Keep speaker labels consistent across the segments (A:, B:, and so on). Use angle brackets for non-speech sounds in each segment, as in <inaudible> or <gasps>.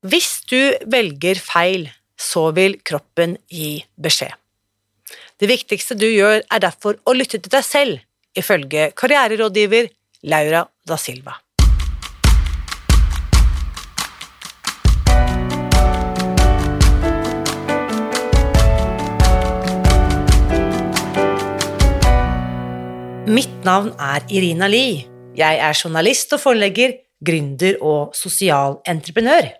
A: Hvis du velger feil, så vil kroppen gi beskjed. Det viktigste du gjør, er derfor å lytte til deg selv, ifølge karriererådgiver Laura da Silva. Mitt navn er Irina Lie. Jeg er journalist og forlegger, gründer og sosial entreprenør.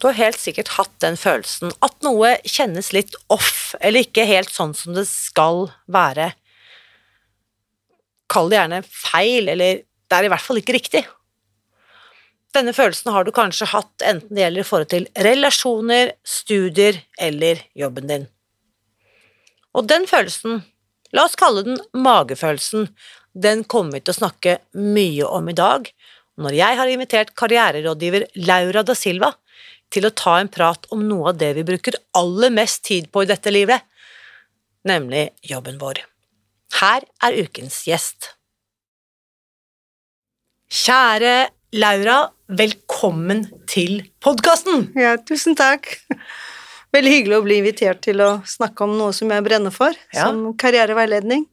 A: Du har helt sikkert hatt den følelsen at noe kjennes litt off, eller ikke helt sånn som det skal være. Kall det gjerne feil, eller det er i hvert fall ikke riktig. Denne følelsen har du kanskje hatt enten det gjelder i forhold til relasjoner, studier eller jobben din. Og den følelsen, la oss kalle den magefølelsen, den kommer vi til å snakke mye om i dag, når jeg har invitert karriererådgiver Laura da Silva til å ta en prat om noe av det vi bruker aller mest tid på i dette livet, nemlig jobben vår. Her er ukens gjest. Kjære Laura, velkommen til podkasten!
B: Ja, tusen takk. Veldig hyggelig å bli invitert til å snakke om noe som jeg brenner for,
A: Ja.
B: som karriereveiledning.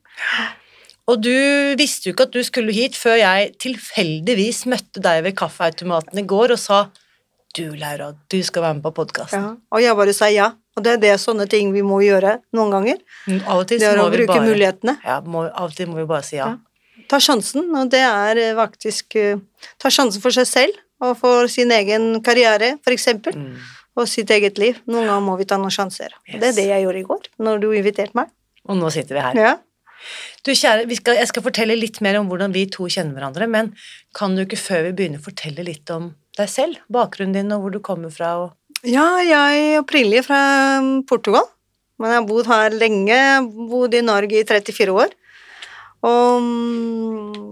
A: Og du visste jo ikke at du skulle hit før jeg tilfeldigvis møtte deg ved kaffeautomaten i går og sa du, Laura, du skal være med på podkasten.
B: Ja. Og jeg bare sa ja. Og det er det sånne ting vi må gjøre noen ganger.
A: Av og til
B: Det er
A: må
B: å
A: vi
B: bruke
A: bare
B: mulighetene.
A: ja, må, Av og til må vi bare si ja.
B: Ja. Ta sjansen, og det er eh, faktisk eh, Ta sjansen for seg selv og for sin egen karriere, for eksempel,
A: Mm.
B: og sitt eget liv. Noen ganger må vi ta noen sjanser.
A: Yes.
B: Det er det jeg gjorde i går, når du inviterte meg.
A: Og nå sitter vi her.
B: Ja.
A: Du, kjære, vi skal, jeg skal fortelle litt mer om hvordan vi to kjenner hverandre, men kan du ikke før vi begynner fortelle litt om deg selv? Bakgrunnen din og hvor du kommer fra?
B: Ja, jeg er opprinnelig fra mm, Portugal, men jeg har bodd her lenge. Bodd i Norge i 34 år. Og mm,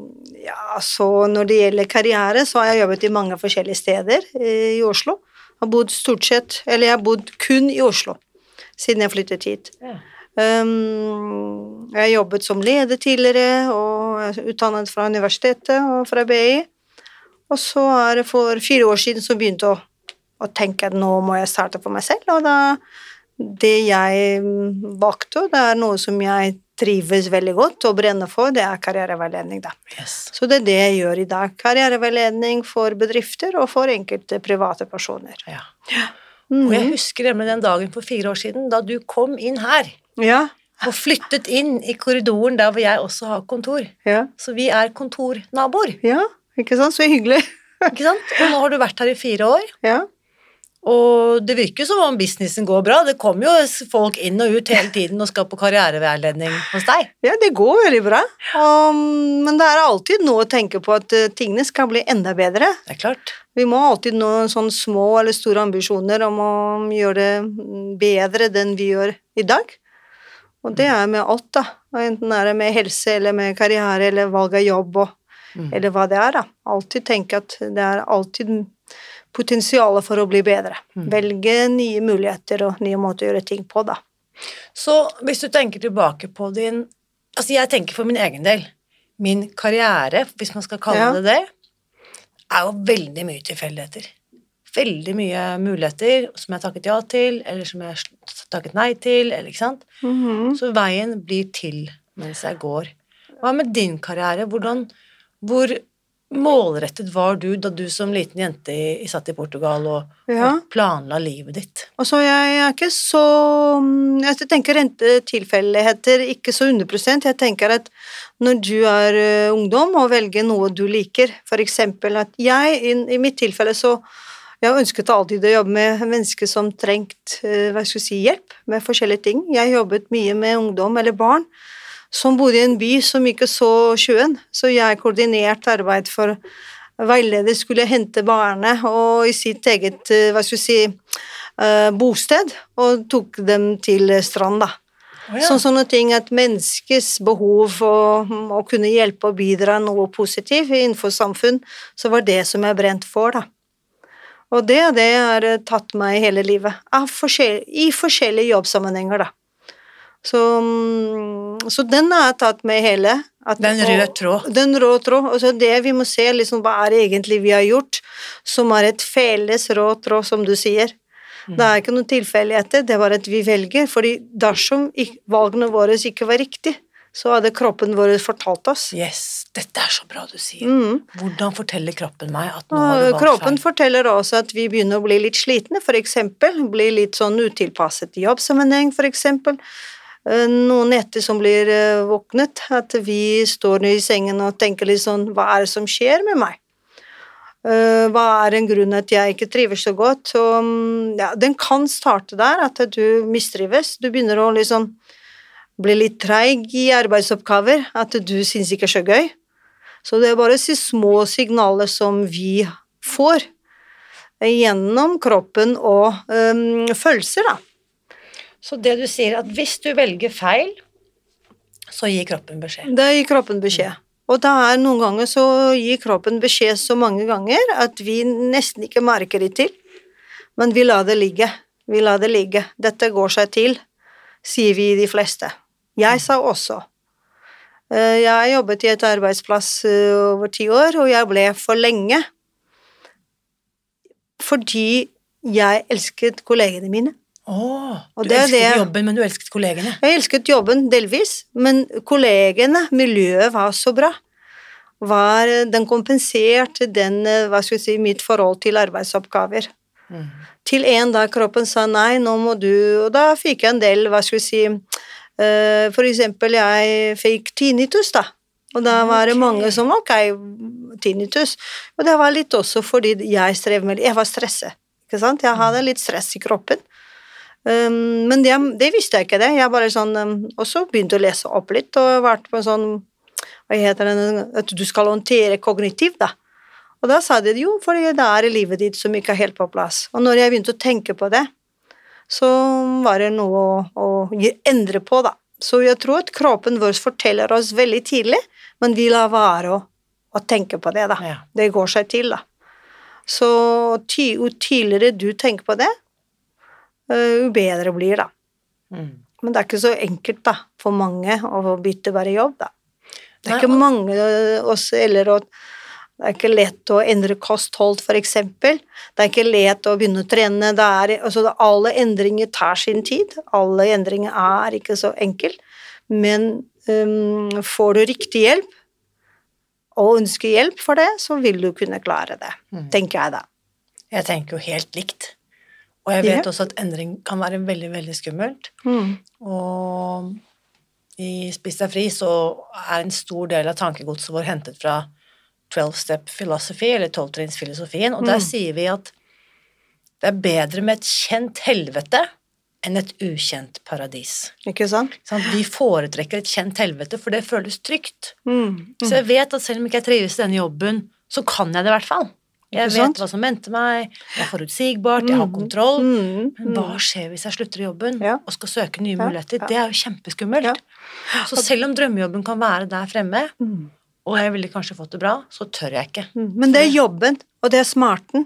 B: ja, så når det gjelder karriere, så har jeg jobbet i mange forskjellige steder eh, i Oslo. Jeg har bodd stort sett, eller jeg har bodd kun i Oslo siden jeg flyttet hit.
A: Ja.
B: Um, jeg har jobbet som leder tidligere, og utdannet fra universitetet og fra BI. Og så er det for fire år siden så begynte jeg å, å tenke at nå må jeg starte for meg selv, og da det jeg mm, valgte, det er noe som jeg trives veldig godt og brenner for, det er karriereveiledning, da.
A: Yes.
B: Så det er det jeg gjør i dag. Karriereveiledning for bedrifter og for enkelte private personer.
A: Ja.
B: Mhm.
A: Og jeg husker nemlig den dagen for fire år siden da du kom inn her
B: Ja,
A: og flyttet inn i korridoren der hvor jeg også har kontor.
B: ja,
A: Så vi er kontornaboer,
B: ja, ikke sant? Så hyggelig. <laughs>
A: ikke sant? Og nå har du vært her i fire år,
B: Ja.
A: og det virker jo som om businessen går bra. Det kommer jo folk inn og ut hele tiden og skal på karriereveiledning hos deg.
B: Ja, det går veldig bra. Um, men det er alltid noe å tenke på at uh, tingene skal bli enda bedre.
A: Det er klart.
B: Vi må alltid nå sånn små eller store ambisjoner om å gjøre det bedre enn vi gjør i dag. Og det er med alt, da. Enten er det med helse eller med karriere eller valg av jobb og,
A: Mm.
B: eller hva det er, da. Alltid tenke at det er alltid potensial for å bli bedre.
A: Mm.
B: Velge nye muligheter og nye måter å gjøre ting på, da.
A: Så hvis du tenker tilbake på din Altså, jeg tenker for min egen del. Min karriere, hvis man skal kalle
B: Ja.
A: det det, er jo veldig mye tilfeldigheter. Veldig mye muligheter som jeg takket ja til, eller som jeg takket nei til, eller ikke sant.
B: Mhm.
A: Så veien blir til mens jeg går. Hva med din karriere? Hvordan, hvor målrettet var du da du som liten jente i, satt i Portugal og,
B: Ja.
A: og planla livet ditt?
B: Altså, jeg er ikke så mm, Jeg tenker tilfeldigheter ikke så 100 Jeg tenker at når du er eh, ungdom og velger noe du liker, for eksempel at jeg, i, i mitt tilfelle så jeg ønsket alltid å jobbe med mennesker som trengt eh, si, hjelp med forskjellige ting. Jeg jobbet mye med ungdom eller barn som bodde i en by som ikke så sjøen, så jeg koordinerte arbeid for veileder skulle hente barnet og i sitt eget eh, hva skal vi si, eh, bosted, og tok dem til strand,
A: da. Oh, ja.
B: Så, sånne ting at menneskets behov for å kunne hjelpe og bidra noe positivt innenfor samfunn, så var det som jeg brent for, da. Og det, det har eh, tatt meg hele livet, forskjell, i forskjellige jobbsammenhenger, da. Så, mm, så den har jeg tatt med hele. At,
A: den røde tråd.
B: Den røde tråd. Og så det vi må se, liksom, hva er det egentlig vi har gjort, som er et felles rød tråd, som du sier. Det er ikke noen tilfeldigheter, det var at vi velger. fordi dersom valgene våre ikke var riktige, så hadde kroppen vår fortalt oss.
A: Yes, dette er så bra du sier.
B: Mm.
A: Hvordan forteller kroppen meg at nå har du valgt
B: kroppen
A: feil?
B: forteller også at vi begynner å bli litt slitne, eksempel. Bli litt sånn utilpasset i jobbsammenheng. Eh, Noen netter som blir eh, våknet, at vi står i sengen og tenker litt sånn Hva er det som skjer med meg? Eh, Hva er en grunn at jeg ikke trives så godt? Så, mm, ja, den kan starte der, at du mistrives. Du begynner å liksom bli litt treig i arbeidsoppgaver, at du syns ikke er så gøy. Så det er bare så små signaler som vi får gjennom kroppen og øhm, følelser, da.
A: Så det du sier, at hvis du velger feil, så gir kroppen beskjed.
B: Da gir kroppen beskjed. Og da er noen ganger så gir kroppen beskjed så mange ganger at vi nesten ikke merker det til, men vi lar det ligge. Vi lar det ligge. Dette går seg til, sier vi de fleste. Jeg sa også. Eh, Jeg jobbet i et arbeidsplass eh, over ti år, og jeg ble for lenge. Fordi jeg elsket kollegene mine. Og
A: du
B: det
A: elsket
B: det-
A: jobben, men du elsket kollegene.
B: Jeg elsket jobben delvis, men kollegene, miljøet var så bra. Var, den kompenserte den, eh, hva skal vi si, mitt forhold til arbeidsoppgaver.
A: Mm.
B: Til en dag kroppen sa nei, nå må du Og da fikk jeg en del, hva skal vi si uh, For eksempel, jeg fikk tinnitus, da. Og da var det
A: okay.
B: mange som ok, tinnitus. Og det var litt også fordi jeg strev med Jeg var stresset, ikke sant. Jeg hadde litt stress i kroppen. Um, men det, det visste jeg ikke det. Jeg bare sånn, um, og så begynte å lese opp litt, og vært på en sånn Hva heter det At du skal håndtere kognitiv, da. Og da sa de jo, for det er livet ditt som ikke er helt på plass. Og når jeg begynte å tenke på det, så var det noe å, å endre på, da. Så jeg tror at kroppen vår forteller oss veldig tidlig, men vi lar være å, å tenke på det, da.
A: Ja.
B: Det går seg til, da. Så jo tidligere du tenker på det, jo bedre blir det.
A: Mm.
B: Men det er ikke så enkelt da, for mange å bytte bare jobb. da. Det er
A: Nei,
B: ikke mange eh, oss, eller å, det er ikke lett å endre kosthold, eksempel. Det er ikke lett å begynne å trene. Det er, altså, alle endringer tar sin tid. Alle endringer er ikke så enkle. Men um, får du riktig hjelp, og ønsker hjelp for det, så vil du kunne klare det,
A: Mm.
B: tenker jeg da.
A: Jeg tenker jo helt likt. Og jeg vet også at endring kan være veldig, veldig skummelt. Og i Spis deg fri så er en stor del av tankegodset vår hentet fra 12 step philosophy, eller tolvtrinnsfilosofien, og der
B: Mm.
A: sier vi at det er bedre med et kjent helvete enn et ukjent paradis.
B: Ikke sant?
A: Sant? Vi foretrekker et kjent helvete, for det føles trygt.
B: Mm.
A: Så jeg vet at selv om ikke jeg trives i denne jobben, så kan jeg det i hvert fall. Jeg vet
B: sant?
A: hva som venter meg, det er forutsigbart, jeg har kontroll.
B: Mm.
A: Men hva skjer hvis jeg slutter i jobben
B: Ja.
A: og skal søke nye muligheter?
B: ja.
A: Det er jo kjempeskummelt.
B: Ja.
A: Så selv om drømmejobben kan være der fremme,
B: Mm.
A: og jeg ville kanskje fått det bra, så tør jeg ikke.
B: Mm, Men det er jobben, og det er smarten.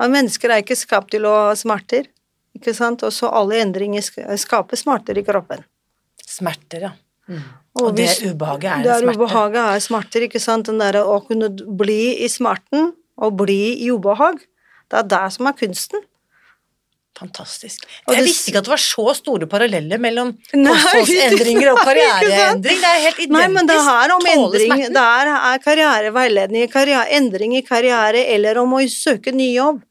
B: Og mennesker er ikke skapt til å smerter. Ikke sant? Og så alle endringer skaper smerter i kroppen.
A: Smerter, ja.
B: Og
A: Og det ubehaget er
B: Det er ubehaget er smerter, ikke sant. Den derre å kunne bli i smerten og bli i ubehag. Det er det som er kunsten.
A: Fantastisk.
B: Og
A: jeg visste ikke at det var så store paralleller mellom <laughs> kostholdsendringer og karriereendring. Det er helt identisk.
B: Nei, men det er om endring. Det er, er karriereveiledning, karriere, endring i karriere, eller om å søke ny jobb.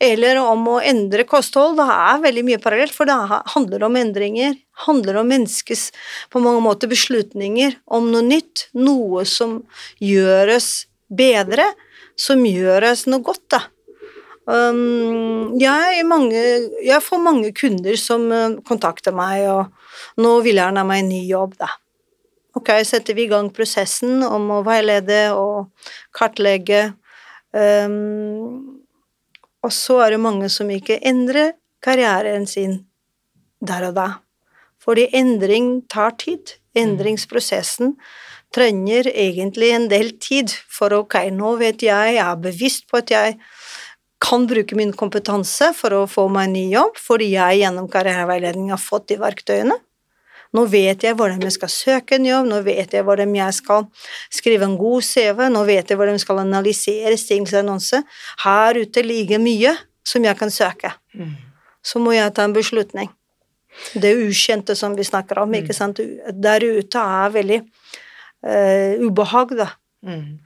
B: Eller om å endre kosthold. Det er veldig mye parallelt, for det er- handler om endringer. handler om menneskets på mange måter beslutninger om noe nytt. Noe som gjøres bedre, som gjøres noe godt, da. Um, jeg, mange, jeg får mange kunder som eh, kontakter meg, og nå vil jeg ha meg en ny jobb, da. Ok, setter vi i gang prosessen om å veilede og kartlegge. Um, og så er det mange som ikke endrer karrieren sin der og da. Fordi endring tar tid. Endringsprosessen trenger egentlig en del tid. For ok, nå vet jeg, jeg er bevisst på at jeg kan bruke min kompetanse for å få meg en ny jobb, fordi jeg gjennom karriereveiledning har fått de verktøyene. Nå vet jeg hvordan jeg skal søke en jobb, nå vet jeg hvordan jeg skal skrive en god CV, nå vet jeg hvordan jeg skal analysere stillingsannonse. Her ute ligger mye som jeg kan søke.
A: Mm.
B: Så må jeg ta en beslutning. Det ukjente som vi snakker om, ikke sant. Der ute er veldig eh, ubehag, da.
A: Mm.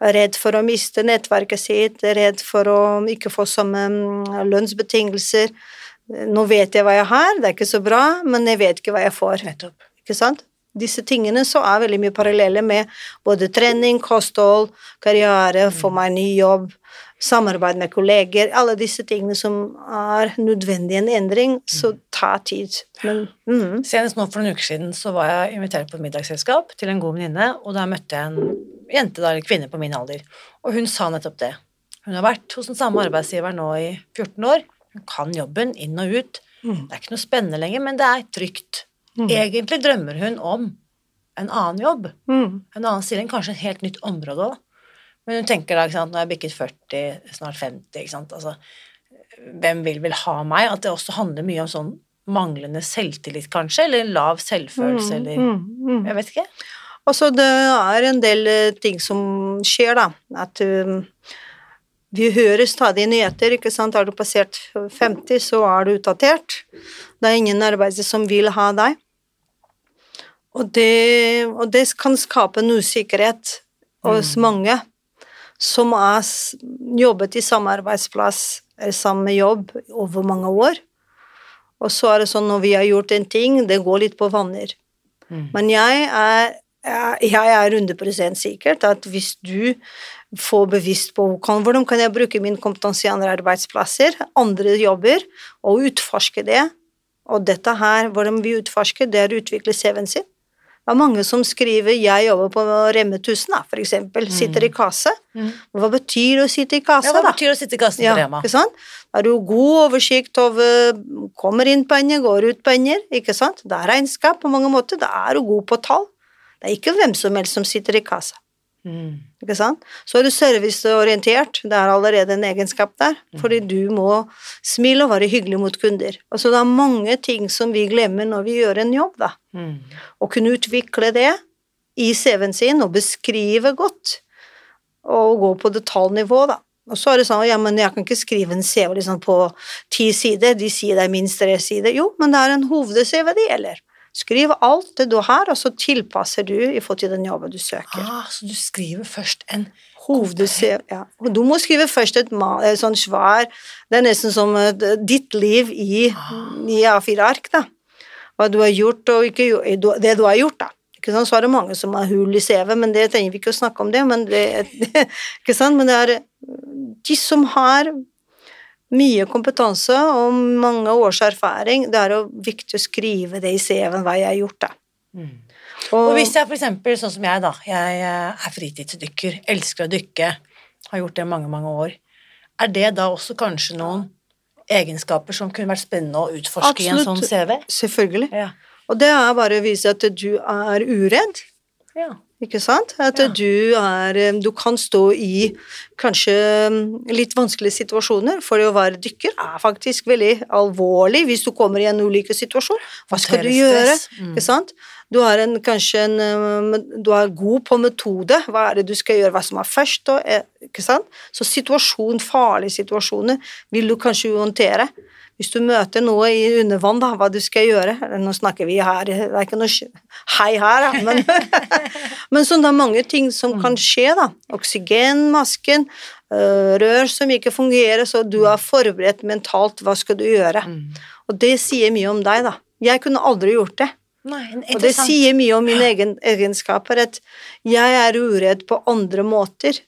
B: Redd for å miste nettverket sitt, redd for å ikke få samme mm, lønnsbetingelser. Nå vet jeg hva jeg har, det er ikke så bra, men jeg vet ikke hva jeg får.
A: Nettopp.
B: Ikke sant? Disse tingene så er veldig mye parallelle med både trening, kosthold, karriere, få meg ny jobb, samarbeid med kolleger, alle disse tingene som er nødvendig en endring, så ta tid. Men mm,
A: Senest nå for noen uker siden så var jeg invitert på et middagsselskap til en god venninne, og der møtte jeg en jente, da, eller kvinne på min alder, og hun sa nettopp det. Hun har vært hos den samme arbeidsgiveren nå i 14 år, hun kan jobben inn og ut.
B: Mm.
A: Det er ikke noe spennende lenger, men det er trygt.
B: Mm.
A: Egentlig drømmer hun om en annen jobb,
B: mm,
A: en annen stilling, kanskje et helt nytt område òg. Men hun tenker da, ikke sant, når jeg bikket 40, snart 50, ikke sant, altså hvem vil vel ha meg? At det også handler mye om sånn manglende selvtillit, kanskje, eller lav selvfølelse, eller
B: mm, mm.
A: Jeg vet ikke.
B: Altså, det er en del eh, ting som skjer, da. At um, vi hører stadig nyheter, ikke sant. Er du passert 50, så er du utdatert. Det er ingen arbeidere som vil ha deg. Og det, og det kan skape en usikkerhet hos mange som har jobbet i samme arbeidsplass eller samme jobb over mange år. Og så er det sånn når vi har gjort en ting, det går litt på vanner.
A: Mm.
B: Men jeg er, jeg er 100 sikkert at hvis du får bevisst på hvordan kan jeg bruke min kompetanse i andre arbeidsplasser, andre jobber, og utforske det, og dette her, hvordan vi utforsker, det er å utvikle CV-en sin. Det er mange som skriver 'jeg jobber på Remme 1000', da, for eksempel, sitter i kasse.
A: Mm.
B: Hva betyr å sitte i kasse,
A: Ja, hva betyr å sitte i kassen
B: Ja,
A: på Rema?
B: ikke sant? Har du god oversikt over Kommer inn penger, går ut penger, ikke sant? Det er regnskap på mange måter. Da er du god på tall. Det er ikke hvem som helst som sitter i kassa.
A: Mm.
B: Ikke sant? Så er du serviceorientert, det er allerede en egenskap der, fordi du må smile og være hyggelig mot kunder. Altså det er mange ting som vi glemmer når vi gjør en jobb, da.
A: Mm.
B: Å kunne utvikle det i CV-en sin og beskrive godt, og gå på detaljnivå, da. Og så er det sånn, ja, men jeg kan ikke skrive en CV liksom på ti sider, de sier det er minst tre sider. Jo, men det er en hoved-CV det gjelder. Skriv alt det du har, og så tilpasser du i forhold til den jobben du søker.
A: Ah, så du skriver først en
B: Hoved-CV, ja. Du må skrive først et eh, sånn svar, det er nesten som eh, ditt liv i, i A4-ark, da. Hva du har gjort og ikke gjort, det du har gjort, da. Ikke sant? Så er det mange som har hull i CV, men det trenger vi ikke å snakke om det, men det, <laughs> ikke sant? Men det er eh, de som har mye kompetanse og mange års erfaring, det er jo viktig å skrive det i CV-en hva jeg har gjort, da.
A: Mm. Og hvis jeg eksempel, sånn som jeg da, jeg eh, er fritidsdykker, elsker å dykke, har gjort det i mange, mange år, er det da også kanskje noen egenskaper som kunne vært spennende å utforske i en sånn CV?
B: Selvfølgelig.
A: Ja.
B: Og det er bare å vise at du er uredd,
A: ja.
B: ikke sant? At
A: Ja.
B: du er Du kan stå i kanskje litt vanskelige situasjoner, for å være dykker er faktisk veldig alvorlig hvis du kommer i en ulykkessituasjon. Hva skal du gjøre?
A: Mm.
B: Ikke sant? Du er en, kanskje en um, Du er god på metode. Hva er det du skal gjøre? Hva som er først? Og, eh, ikke sant? Så situasjon, farlige situasjoner vil du kanskje håndtere. Hvis du møter noe i undervann, da, hva du skal gjøre Nå snakker vi her, det er ikke noe hei her, da, men, <laughs> men sånn det er mange ting som kan skje, da. Oksygenmasken, øh, rør som ikke fungerer, så du er forberedt mentalt, hva skal du gjøre?
A: Mm.
B: Og det sier mye om deg, da. Jeg kunne aldri gjort det.
A: Nei,
B: Og det sier mye om mine egen egenskaper, at jeg er uredd på andre måter.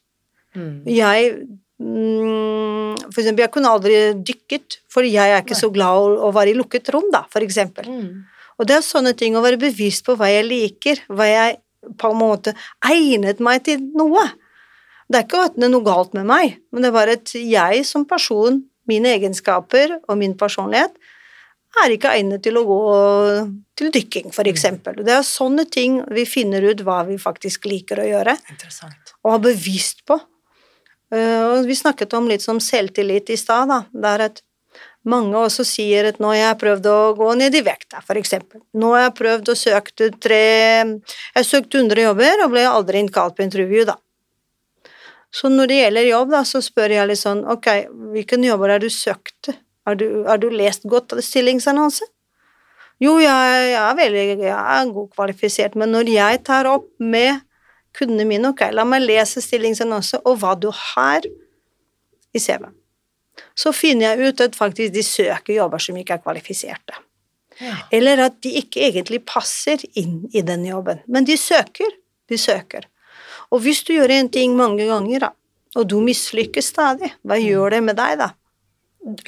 A: Mm.
B: Jeg For eksempel, jeg kunne aldri dykket, for jeg er ikke så glad å, å være i lukket rom, da, for eksempel.
A: Mm.
B: Og det er sånne ting, å være bevisst på hva jeg liker, hva jeg på en måte egnet meg til noe. Det er ikke at det er noe galt med meg, men det er bare at jeg som person, mine egenskaper og min personlighet, er ikke egnet til å gå til dykking, for eksempel. Det er sånne ting vi finner ut hva vi faktisk liker å gjøre og er bevisst på. Eh, og vi snakket om litt som selvtillit i stad, da. Det er at mange også sier at nå har jeg prøvd å gå ned i vekt, for eksempel. Nå har jeg prøvd å søke tre Jeg søkte 100 jobber og ble aldri innkalt på intervju, da. Så når det gjelder jobb, da, så spør jeg litt sånn Ok, hvilken jobber har du søkt? Har du, har du lest godt stillingsannonse? Jo, jeg, jeg er veldig jeg er kvalifisert, men når jeg tar opp med kundene mine, ok, la meg lese stillingsannonse og hva du har i CV-en, så finner jeg ut at faktisk de søker jobber som ikke er kvalifiserte.
A: Ja.
B: Eller at de ikke egentlig passer inn i den jobben, men de søker. De søker. Og hvis du gjør en ting mange ganger, da, og du mislykkes stadig, hva gjør det med deg, da?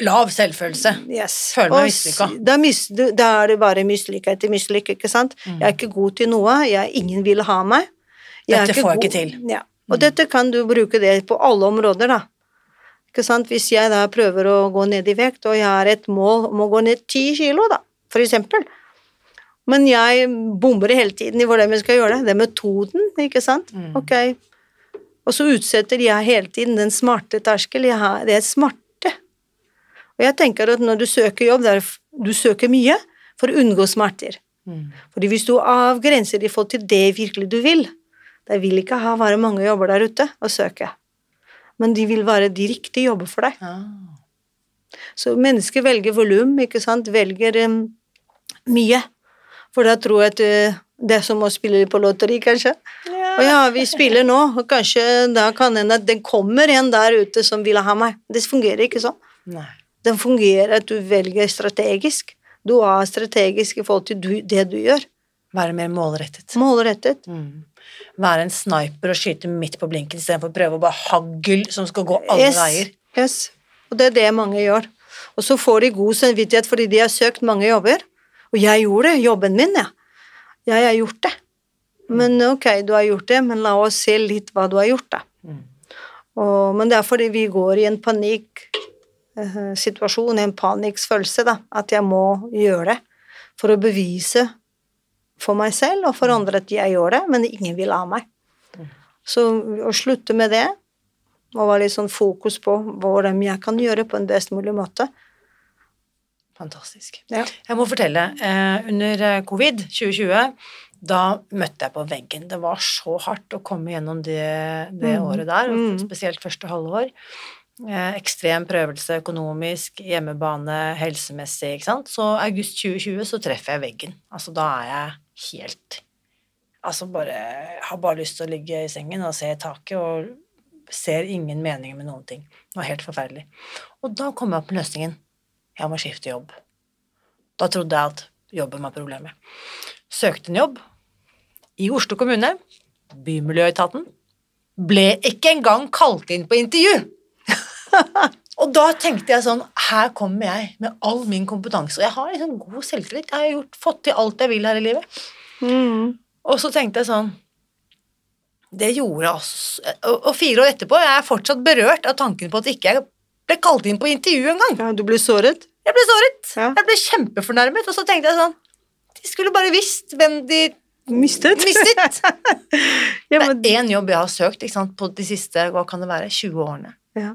A: Lav selvfølelse.
B: Yes.
A: Føler meg mislykka.
B: Da, mis, da er det bare mislykka etter mislykka, ikke sant? Jeg er ikke god til noe, jeg, ingen vil ha meg.
A: Dette får jeg ikke til. Mm.
B: Ja. Og dette kan du bruke det på alle områder, da. Ikke sant? Hvis jeg da prøver å gå ned i vekt, og jeg har et mål om å gå ned ti kilo, da, for eksempel, men jeg bomber hele tiden i hvordan jeg skal gjøre det, det er metoden, ikke sant?
A: Mm.
B: Ok. Og så utsetter jeg hele tiden den smarte terskel, jeg har, det er smarte. Og jeg tenker at når du søker jobb, det er, du søker mye for å unngå smerter.
A: Mm.
B: Fordi hvis du avgrenser i forhold til det virkelig du vil, da vil ikke ha bare mange jobber der ute og søke. Men de vil være de riktige jobber for deg.
A: Ah.
B: Så mennesker velger volum, ikke sant, velger um, mye. For da tror jeg at uh, det er som å spille på lotteri, kanskje. Og ja, vi spiller nå, og kanskje da kan hende at det kommer en der ute som vil ha meg. Det fungerer ikke sånn.
A: Nei.
B: Den fungerer at du velger strategisk. Du er strategisk i forhold til du, det du gjør.
A: Være mer målrettet.
B: Målrettet.
A: Mm. Være en sniper og skyte midt på blinken istedenfor å prøve å bare hagl som skal gå alle
B: Yes,
A: veier.
B: Yes. Og det er det mange gjør. Og så får de god samvittighet fordi de har søkt mange jobber. Og jeg gjorde det, jobben min, ja. Jeg har gjort det. Men ok, du har gjort det, men la oss se litt hva du har gjort, da.
A: Mm.
B: Og, men det er fordi vi går i en panikksituasjon, en paniksfølelse, da. At jeg må gjøre det. For å bevise for meg selv og for andre at jeg gjør det, men ingen vil ha meg. Så å slutte med det, og være litt sånn fokus på hvordan jeg kan gjøre på en best mulig måte.
A: Fantastisk.
B: Ja.
A: Jeg må fortelle, eh, under eh, covid 2020, da møtte jeg på veggen. Det var så hardt å komme gjennom det, det
B: mm.
A: året der,
B: Mhm.
A: spesielt første halvår. Eh, ekstrem prøvelse økonomisk, hjemmebane, helsemessig, ikke sant. Så august 2020 så treffer jeg veggen. Altså da er jeg helt Altså bare Har bare lyst til å ligge i sengen og se i taket og ser ingen mening med noen ting. Det var helt forferdelig. Og da kom jeg opp med løsningen. Jeg må skifte jobb. Da trodde jeg at jobben var problemet. Søkte en jobb i Oslo kommune, Bymiljøetaten. Ble ikke engang kalt inn på intervju! <laughs> og da tenkte jeg sånn Her kommer jeg med all min kompetanse. Og jeg har liksom god selvtillit. Jeg har gjort, fått til alt jeg vil her i livet.
B: Mm.
A: Og så tenkte jeg sånn Det gjorde altså Og, og fire år etterpå jeg er jeg fortsatt berørt av tanken på at ikke jeg ble kalt inn på intervju engang.
B: Ja, du ble såret?
A: Jeg ble såret.
B: Ja.
A: Jeg ble kjempefornærmet, og så tenkte jeg sånn De skulle bare visst hvem de
B: Mistet?
A: mistet. <laughs>
B: ja,
A: Det er én jobb jeg har søkt på de siste hva kan det være, 20 årene.
B: ja.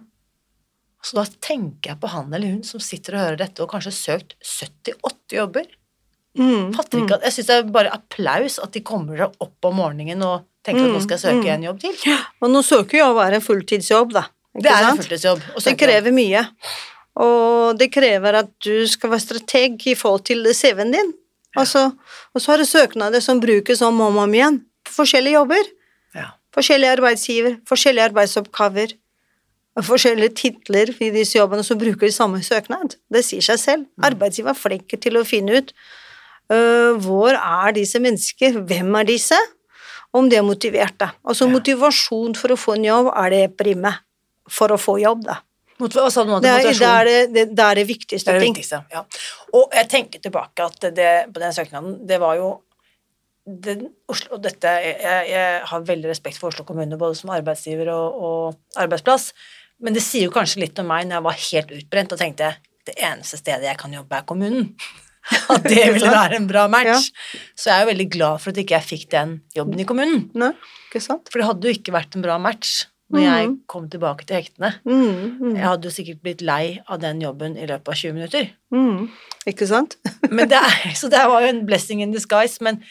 A: Så da tenker jeg på han eller hun som sitter og hører dette, og kanskje har søkt 70-80 jobber.
B: Mm.
A: Fatter ikke at, Jeg syns det er bare applaus at de kommer seg opp om morgenen og tenker at nå skal jeg søke
B: Mm,
A: en jobb til.
B: Og nå søker jo å være en fulltidsjobb, da.
A: Det er en fulltidsjobb.
B: Det krever mye. Og det krever at du skal være strateg i forhold til CV-en din. Og så, og så har du søknader som brukes om og om igjen forskjellige jobber.
A: Ja.
B: Forskjellige arbeidsgiver, forskjellige arbeidsoppgaver, forskjellige titler i disse jobbene som bruker de samme søknad. Det sier seg selv. Arbeidsgiver er flink til å finne ut uh, hvor er disse mennesker, hvem er disse, om de er motiverte. Altså
A: Ja.
B: motivasjon for å få en jobb er det prime for å få jobb, da.
A: Mot?
B: Det er det, er det, det, det, er det viktigste
A: Det er det viktigste, ja. Og jeg tenker tilbake at det, på den søknaden, det var jo den, Oslo, dette, jeg, jeg har veldig respekt for Oslo kommune, både som arbeidsgiver og, og arbeidsplass, men det sier jo kanskje litt om meg når jeg var helt utbrent og tenkte det eneste stedet jeg kan jobbe, er kommunen. <laughs> At det ville være en bra match. Så jeg er jo veldig glad for at ikke jeg fikk den jobben i kommunen.
B: Nei, ikke sant?
A: For det hadde jo ikke vært en bra match når jeg
B: Mhm.
A: kom tilbake til hektene.
B: Mm, mm,
A: Jeg hadde jo sikkert blitt lei av den jobben i løpet av 20 minutter.
B: mm. Ikke sant? <laughs>
A: Men det er, så det var jo en blessing in disguise, men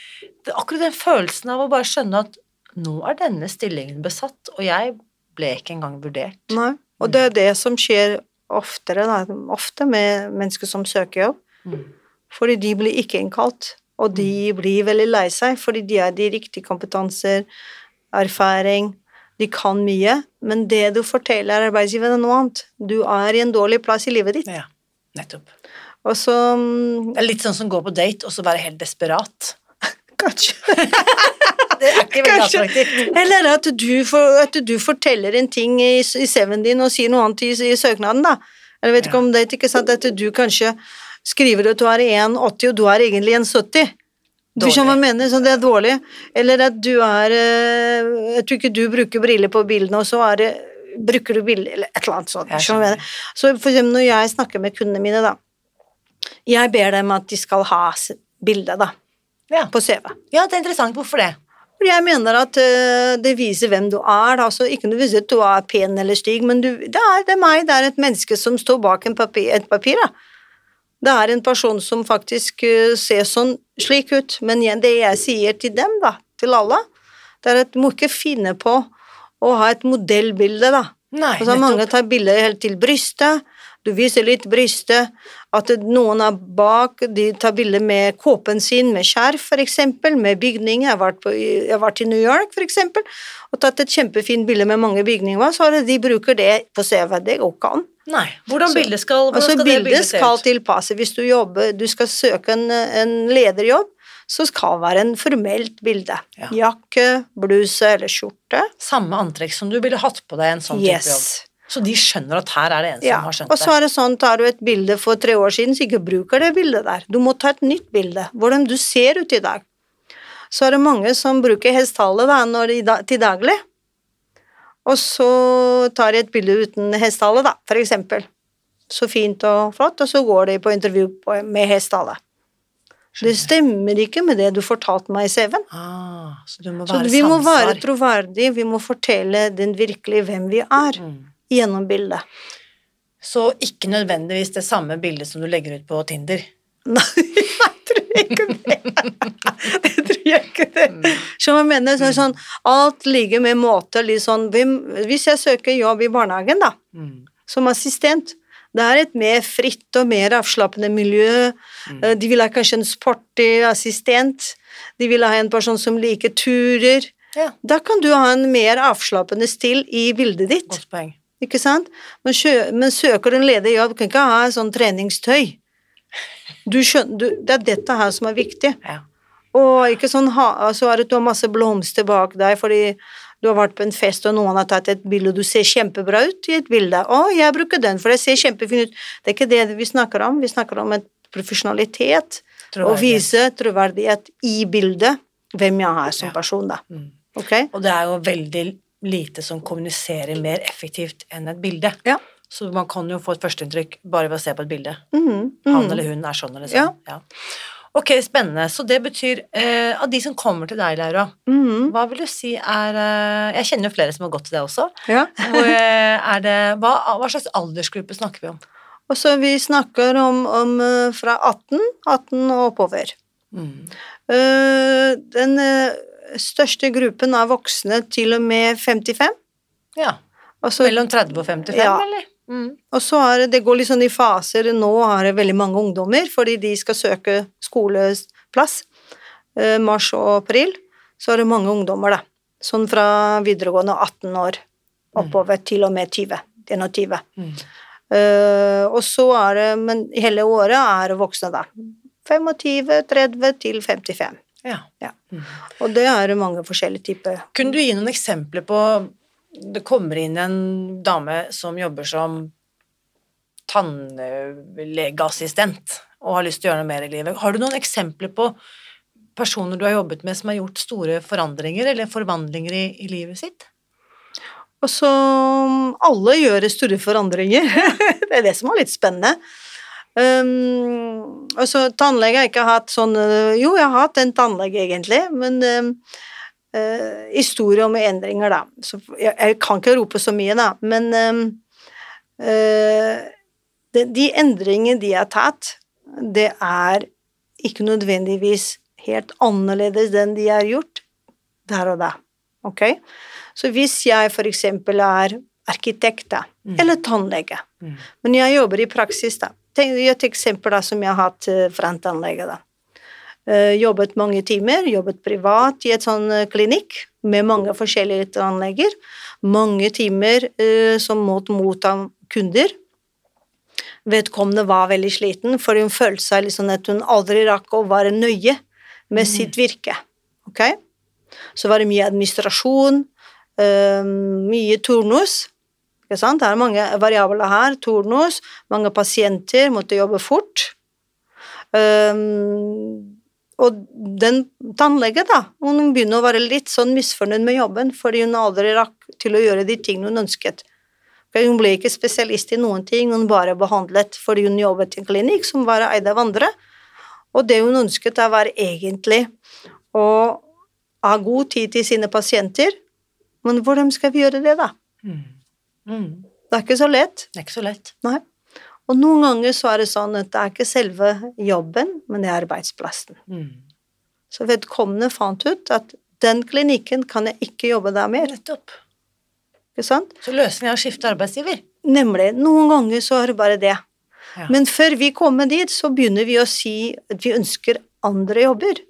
A: det, akkurat den følelsen av å bare skjønne at nå er denne stillingen besatt, og jeg ble ikke engang vurdert.
B: Nei. Og det er det som skjer oftere, da, ofte med mennesker som søker jobb.
A: Mm.
B: Fordi de blir ikke innkalt, og de blir veldig lei seg fordi de er de riktige kompetanser, erfaring, de kan mye, men det du forteller arbeidsgiveren er noe annet. Du er i en dårlig plass i livet ditt.
A: Ja, nettopp.
B: Og så mm,
A: litt sånn som gå på date, og så være helt desperat. <laughs>
B: Kanskje. <laughs>
A: Det er ikke veldig attraktivt.
B: Eller at du, for, at du forteller en ting i, i CV-en din og sier noe annet i, i søknaden, da. Jeg vet ikke om det er ikke sant at du kanskje skriver at du er 1,80 og du er egentlig 1,70. Du skjønner hva jeg mener, så det er dårlig. Eller at du er At Jeg tror ikke du bruker briller på bildene, og så er det Bruker du briller, eller et eller annet sånt. Skjønner jeg? Så for eksempel når jeg snakker med kundene mine, da Jeg ber dem at de skal ha bilde, da,
A: Ja.
B: på CV.
A: ja, det er interessant. Hvorfor det?
B: Fordi jeg mener at eh, det viser hvem du er. Altså, ikke nødvendigvis at du er pen eller stygg, men du, det, er, det er meg, det er et menneske som står bak en papir, et papir. Da. Det er en person som faktisk eh, ser sånn slik ut. Men igjen, det jeg sier til dem, da, til alle, det er at du må ikke finne på å ha et modellbilde, da.
A: Nei,
B: Altså, mange tar bilder helt til brystet. Du viser litt brystet. At noen er bak, de tar bilder med kåpen sin, med skjerf f.eks., med bygning. Jeg har vært, på, jeg har vært i New York f.eks. og tatt et kjempefint bilde med mange bygninger. Så det, de bruker det på CV. Det går ikke an.
A: Nei. Hvordan bildet skal, hvordan
B: Altså,
A: skal det
B: bildet
A: bildet se
B: skal
A: ut?
B: tilpasse. Hvis du jobber, du skal søke en, en lederjobb, så skal det være en formelt bilde.
A: Ja.
B: Jakke, bluse eller skjorte.
A: Samme antrekk som du ville hatt på deg en sånn type jobb. Så de skjønner at her er det en som
B: Ja,
A: har skjønt det.
B: og så er det sånn, tar du et bilde for tre år siden, så ikke bruker det bildet der. Du må ta et nytt bilde, hvordan du ser ut i dag. Så er det mange som bruker hestehale da, da, til daglig, og så tar de et bilde uten hestehale, da, for eksempel. Så fint og flott, og så går de på intervju med hestehale. Det stemmer ikke med det du fortalte meg i CV-en.
A: Ah, så
B: Så vi må være troverdige, vi må fortelle den virkelig hvem vi er,
A: Mm.
B: Gjennom bildet.
A: Så ikke nødvendigvis det samme bildet som du legger ut på Tinder. <laughs>
B: Nei, jeg tror ikke det. <laughs> Det tror jeg ikke det. Så jeg mener, så sånn, alt ligger med måte, sånn, hvis jeg søker jobb i barnehagen da,
A: Mm.
B: som assistent, det er et mer fritt og mer avslappende miljø, Eh, de vil ha kanskje en sporty assistent, de vil ha en person som liker turer,
A: Ja,
B: da kan du ha en mer avslappende stil i bildet ditt.
A: godt poeng.
B: Ikke sant? Men, sjø, men søker en ledig jobb, kan ikke ha sånn treningstøy. Du skjønner, du, det er dette her som er viktig.
A: Ja.
B: Og ikke sånn ha, så er det du har masse blomster bak deg fordi du har vært på en fest og noen har tatt et bilde, og du ser kjempebra ut i et bilde. Å, jeg bruker den, for jeg ser kjempefin ut. Det er ikke det vi snakker om. Vi snakker om et profesjonalitet. Og vise troverdighet i bildet, hvem jeg er som
A: Ja.
B: person, da.
A: Mm.
B: Okay?
A: Og det er jo veldig lite som kommuniserer mer effektivt enn et bilde.
B: Ja.
A: Så man kan jo få et førsteinntrykk bare ved å se på et bilde.
B: Mhm,
A: Han
B: mhm.
A: eller hun er sånn eller sånn.
B: Ja.
A: Ja. Ok, spennende. Så det betyr eh, Av de som kommer til deg, Laura,
B: Mhm,
A: hva vil du si er eh, Jeg kjenner jo flere som har gått til deg også.
B: Ja. <laughs>
A: Eh, det, hva, hva slags aldersgruppe snakker vi om?
B: Og vi snakker om, om eh, fra 18, 18 og oppover.
A: Mm.
B: Uh, Den største gruppen er voksne til og med 55.
A: Ja.
B: Også,
A: Mellom 30 og 55,
B: Ja.
A: eller? Mm.
B: Og så er det, det går litt sånn i faser. Nå har det veldig mange ungdommer, fordi de skal søke skoleplass. Eh, mars og april. Så er det mange ungdommer, da. Sånn fra videregående 18 år oppover til og med 20. 21.
A: Mm.
B: Eh, og så er det Men hele året er voksne, da. 25, 30 til 55.
A: Ja.
B: Og det er mange forskjellige typer.
A: Kunne du gi noen eksempler på Det kommer inn en dame som jobber som tannlegeassistent og har lyst til å gjøre noe mer i livet. Har du noen eksempler på personer du har jobbet med som har gjort store forandringer eller forvandlinger i, i livet sitt?
B: Og som alle gjør store forandringer. <laughs> det er det som er litt spennende. Um, altså, tannlege har ikke hatt sånn øh, Jo, jeg har hatt en tannlege, egentlig, men um, uh, historie om endringer, da. Så jeg, jeg, kan ikke rope så mye, da, men um, uh, de, de endringene de har tatt, det er ikke nødvendigvis helt annerledes enn de har gjort der og da. Ok? Så hvis jeg for eksempel er arkitekt, da,
A: Mm.
B: eller tannlege,
A: Mm.
B: men jeg jobber i praksis, da. Et eksempel da, som jeg har hatt eh, fra en tannlege. Eh, jobbet mange timer, jobbet privat i et sånn eh, klinikk med mange forskjellige tannleger. Mange timer som måtte motta kunder. Vedkommende var veldig sliten, for hun følte seg sånn at hun aldri rakk å være nøye med sitt virke. Okay? Så var det mye administrasjon, mye turnus. Ikke sant? Det er mange variabler her. Turnus, mange pasienter, måtte jobbe fort. Um, og den tannlegen, da, hun begynner å være litt sånn misfornøyd med jobben fordi hun aldri rakk til å gjøre de tingene hun ønsket. Hun ble ikke spesialist i noen ting, hun bare behandlet fordi hun jobbet i en klinikk som var eid av andre. Og det hun ønsket, da var egentlig å ha god tid til sine pasienter. Men hvordan skal vi gjøre det, da?
A: Mm. Mm.
B: Det er ikke så lett.
A: Det er ikke så lett.
B: Nei. Og noen ganger så er det sånn at det er ikke selve jobben, men det er arbeidsplassen.
A: Mm.
B: Så vedkommende fant ut at den klinikken kan jeg ikke jobbe der mer.
A: Nettopp.
B: Ikke sant?
A: Så løsningen er å skifte arbeidsgiver.
B: Nemlig. Noen ganger så er det bare det.
A: Ja.
B: Men før vi kommer dit, så begynner vi å si at vi ønsker andre jobber.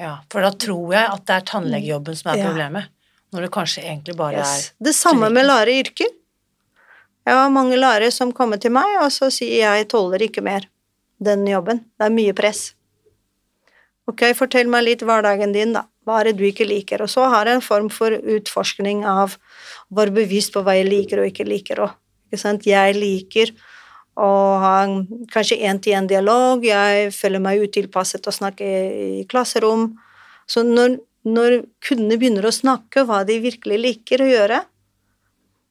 A: Ja, for da tror jeg at det er tannlegejobben som er
B: Ja.
A: problemet. Når det kanskje egentlig bare
B: Yes. Det samme med læreryrker. Jeg har mange lærere som kommer til meg, og så sier jeg tåler ikke mer den jobben. Det er mye press. Ok, fortell meg litt hverdagen din, da. Hva er det du ikke liker? Og så har jeg en form for utforskning av å være bevisst på hva jeg liker og ikke liker. Og, ikke sant? Jeg liker å ha kanskje én-til-én-dialog, jeg føler meg utilpasset å snakke i klasserom. Så når, når kundene begynner å snakke hva de virkelig liker å gjøre,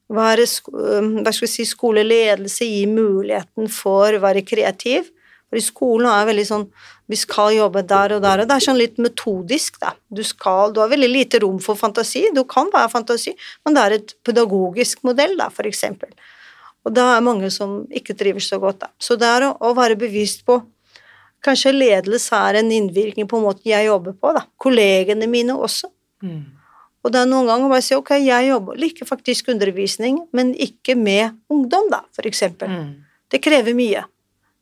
B: sk- øh, hva skal vi si, skoleledelse gir muligheten for å være kreativ. For i skolen er det veldig sånn Vi skal jobbe der og der, og det er sånn litt metodisk, da. Du skal Du har veldig lite rom for fantasi. Du kan være fantasi, men det er et pedagogisk modell, da, for eksempel. Og det er mange som ikke trives så godt, da. Så det er å, å være bevisst på Kanskje ledelse er en innvirkning på måten jeg jobber på, da. Kollegene mine også.
A: Mm.
B: Og det er noen ganger bare å si ok, jeg jobber, liker faktisk undervisning, men ikke med ungdom, da, for eksempel.
A: Mm.
B: Det krever mye.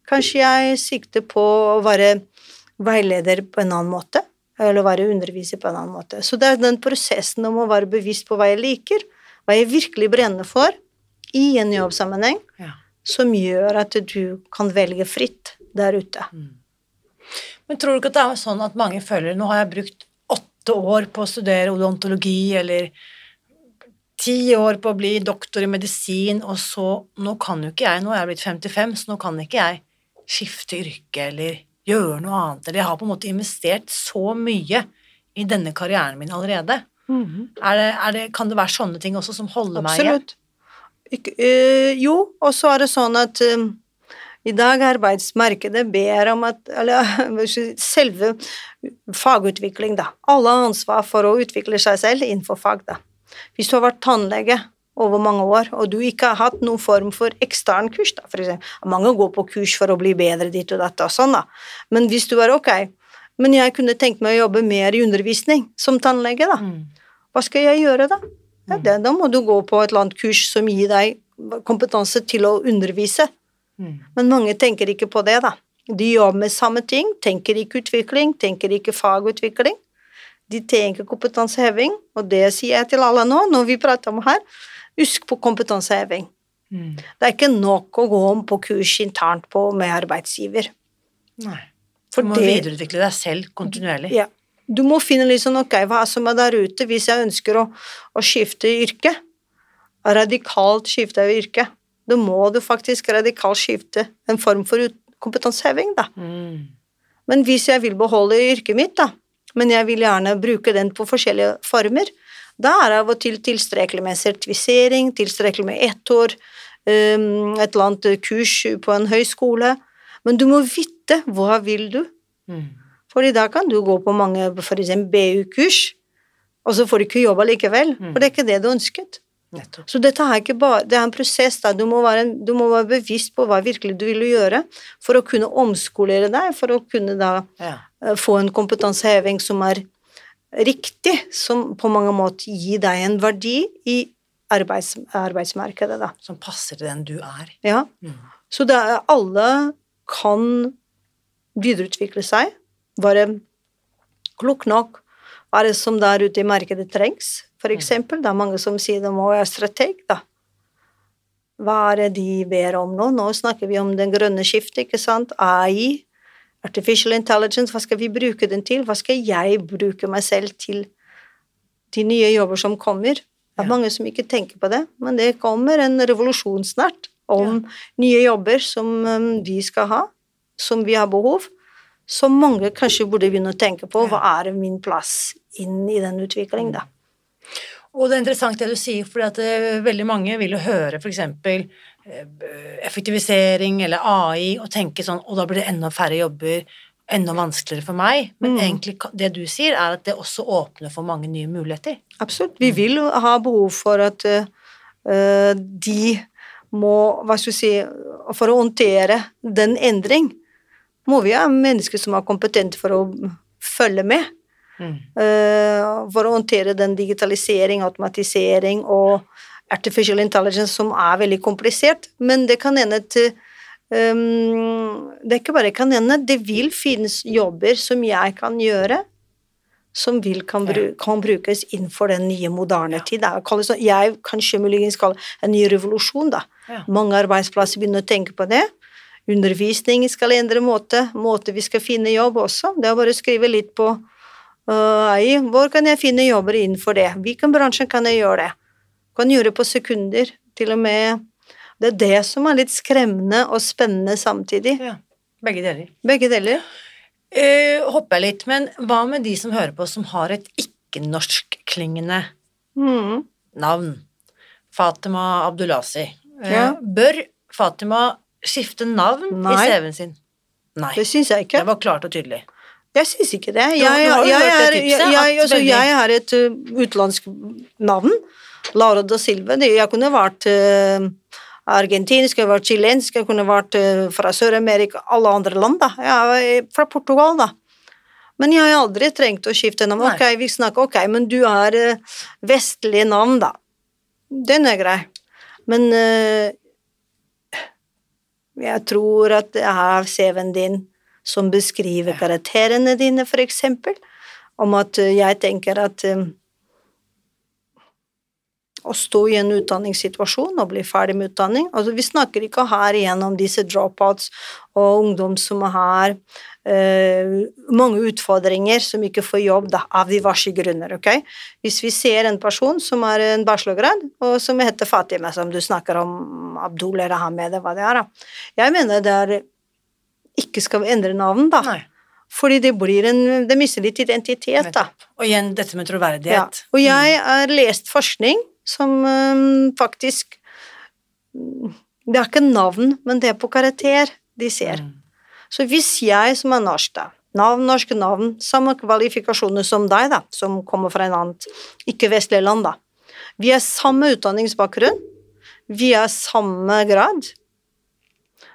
B: Kanskje jeg sikter på å være veileder på en annen måte, eller være underviser på en annen måte. Så det er den prosessen om å være bevisst på hva jeg liker, hva jeg virkelig brenner for i en jobbsammenheng,
A: Ja.
B: som gjør at du kan velge fritt der ute.
A: Men tror du ikke at det er sånn at mange føler nå har jeg brukt åtte år på å studere odontologi, eller ti år på å bli doktor i medisin, og så Nå kan jo ikke jeg, nå er jeg blitt 55, så nå kan ikke jeg skifte yrke eller gjøre noe annet, eller jeg har på en måte investert så mye i denne karrieren min allerede. Er det, er det, kan det være sånne ting også som holder meg igjen?
B: Absolutt. Jo, og så er det sånn at øh, i dag arbeidsmarkedet ber om at Eller selve fagutvikling, da. Alle har ansvar for å utvikle seg selv innenfor fag, da. Hvis du har vært tannlege over mange år, og du ikke har hatt noen form for ekstern kurs, da, for eksempel. Mange går på kurs for å bli bedre ditt og datt og sånn, da. Men hvis du er ok, men jeg kunne tenkt meg å jobbe mer i undervisning som tannlege, da.
A: Mm.
B: Hva skal jeg gjøre da? Ja, det, da må du gå på et eller annet kurs som gir deg kompetanse til å undervise.
A: Mm.
B: Men mange tenker ikke på det, da. De jobber med samme ting, tenker ikke utvikling, tenker ikke fagutvikling. De tenker kompetanseheving, og det sier jeg til alle nå, når vi prater om her. Husk på kompetanseheving.
A: Mm.
B: Det er ikke nok å gå om på kurs internt på med arbeidsgiver.
A: Nei.
B: For
A: du må
B: det-
A: videreutvikle deg selv kontinuerlig.
B: Ja. Du må finne liksom ok, hva som er der ute hvis jeg ønsker å, å skifte yrke. Radikalt skifte yrke. Da må du faktisk radikalt skifte en form for kompetanseheving, da.
A: Mm.
B: Men hvis jeg vil beholde yrket mitt, da, men jeg vil gjerne bruke den på forskjellige former, da er det av og til tilstrekkelig med sertifisering, tilstrekkelig med ett år, um, et eller annet kurs på en høyskole. Men du må vite hva vil du
A: Mm.
B: fordi da kan du gå på mange f.eks. BU-kurs, og så får du ikke jobba likevel.
A: Mm.
B: For det er ikke det du ønsket. Så dette er ikke bare, det er en prosess. da, Du må, være, du må være bevisst på hva virkelig du vil gjøre for å kunne omskolere deg, for å kunne da
A: Ja.
B: eh, få en kompetanseheving som er riktig, som på mange måter gir deg en verdi i arbeids, arbeidsmarkedet. da.
A: Som passer til den du er.
B: Ja.
A: Mm.
B: Så er, alle kan videreutvikle seg, være klok nok, være som der ute i markedet trengs, for eksempel. Det er mange som sier de må være strateg, da. Hva er det de ber om nå? Nå snakker vi om den grønne skiftet, ikke sant? AI, artificial intelligence, hva skal vi bruke den til? Hva skal jeg bruke meg selv til? De nye jobber som kommer. Det er
A: Ja.
B: mange som ikke tenker på det, men det kommer en revolusjon snart om nye jobber som de skal ha, som vi har behov, som mange kanskje burde begynne å tenke på. Hva er min plass inn i den utviklingen, da?
A: Og det er interessant det du sier, at eh, veldig mange vil jo høre for eksempel eh, effektivisering eller AI og tenke sånn og da blir det enda færre jobber, enda vanskeligere for meg. Men
B: Mm.
A: egentlig det du sier, er at det også åpner for mange nye muligheter.
B: Absolutt. Vi vil ha behov for at eh, de må Hva skal vi si For å håndtere den endring må vi ha mennesker som er kompetente for å følge med.
A: Mm.
B: eh, for å håndtere den digitalisering, automatisering og artificial intelligence som er veldig komplisert. Men det kan hende at um, Det er ikke bare kan hende, det vil finnes jobber som jeg kan gjøre, som vil kan, bru, kan brukes innenfor den nye, moderne tid. Er- kalles sånn- Jeg kanskje muligens kaller en ny revolusjon, da.
A: Ja.
B: Mange arbeidsplasser begynner å tenke på det. Undervisning skal endre måte, måte vi skal finne jobb også. Det er bare å skrive litt på AI. Hvor kan jeg finne jobber innenfor det? Hvilken bransje kan jeg gjøre det? Kan gjøre det på sekunder, til og med. Det er det som er litt skremmende og spennende samtidig.
A: ja. Begge deler.
B: Begge deler.
A: Uh, hopper jeg litt, men hva med de som hører på som har et ikke-norskklingende
B: Mm.
A: navn? Fatima Abdulasi. Uh,
B: Ja.
A: Bør Fatima skifte navn
B: Nei.
A: i CV-en sin? Nei.
B: Det syns jeg ikke.
A: Det var klart og tydelig.
B: Jeg syns ikke det. Jeg,
A: har
B: et uh, utenlandsk navn. Laura da Silva. Jeg kunne vært uh, argentinsk, jeg kunne vært chilensk, jeg kunne vært uh, fra Sør-Amerika, alle andre land, da. Jeg er fra Portugal, da. Men jeg har aldri trengt å skifte navn. Ok, vi snakker, ok, men du har vestlige navn, da. Den er grei. Men jeg tror at jeg har CV-en din som beskriver karakterene dine, for eksempel. Om at uh, jeg tenker at um, å stå i en utdanningssituasjon og bli ferdig med utdanning altså Vi snakker ikke her igjen om disse dropouts og ungdom som har uh, mange utfordringer, som ikke får jobb da, av diverse grunner. ok? Hvis vi ser en person som har en bachelorgrad, og som heter Fatima, som du snakker om, Abdul eller Hamed, hva det er, da. Jeg mener det er ikke skal endre navn, da.
A: Nei.
B: Fordi det blir en Det mister litt identitet, da.
A: Og igjen dette med troverdighet. Ja.
B: Og jeg har lest forskning som um, faktisk mm, Det er ikke navn, men det er på karakter de ser.
A: Mm.
B: Så hvis jeg som er norsk, da, navn, norske navn, samme kvalifikasjoner som deg, da, som kommer fra en annet ikke-vestlig land, da. Vi har samme utdanningsbakgrunn, vi har samme grad.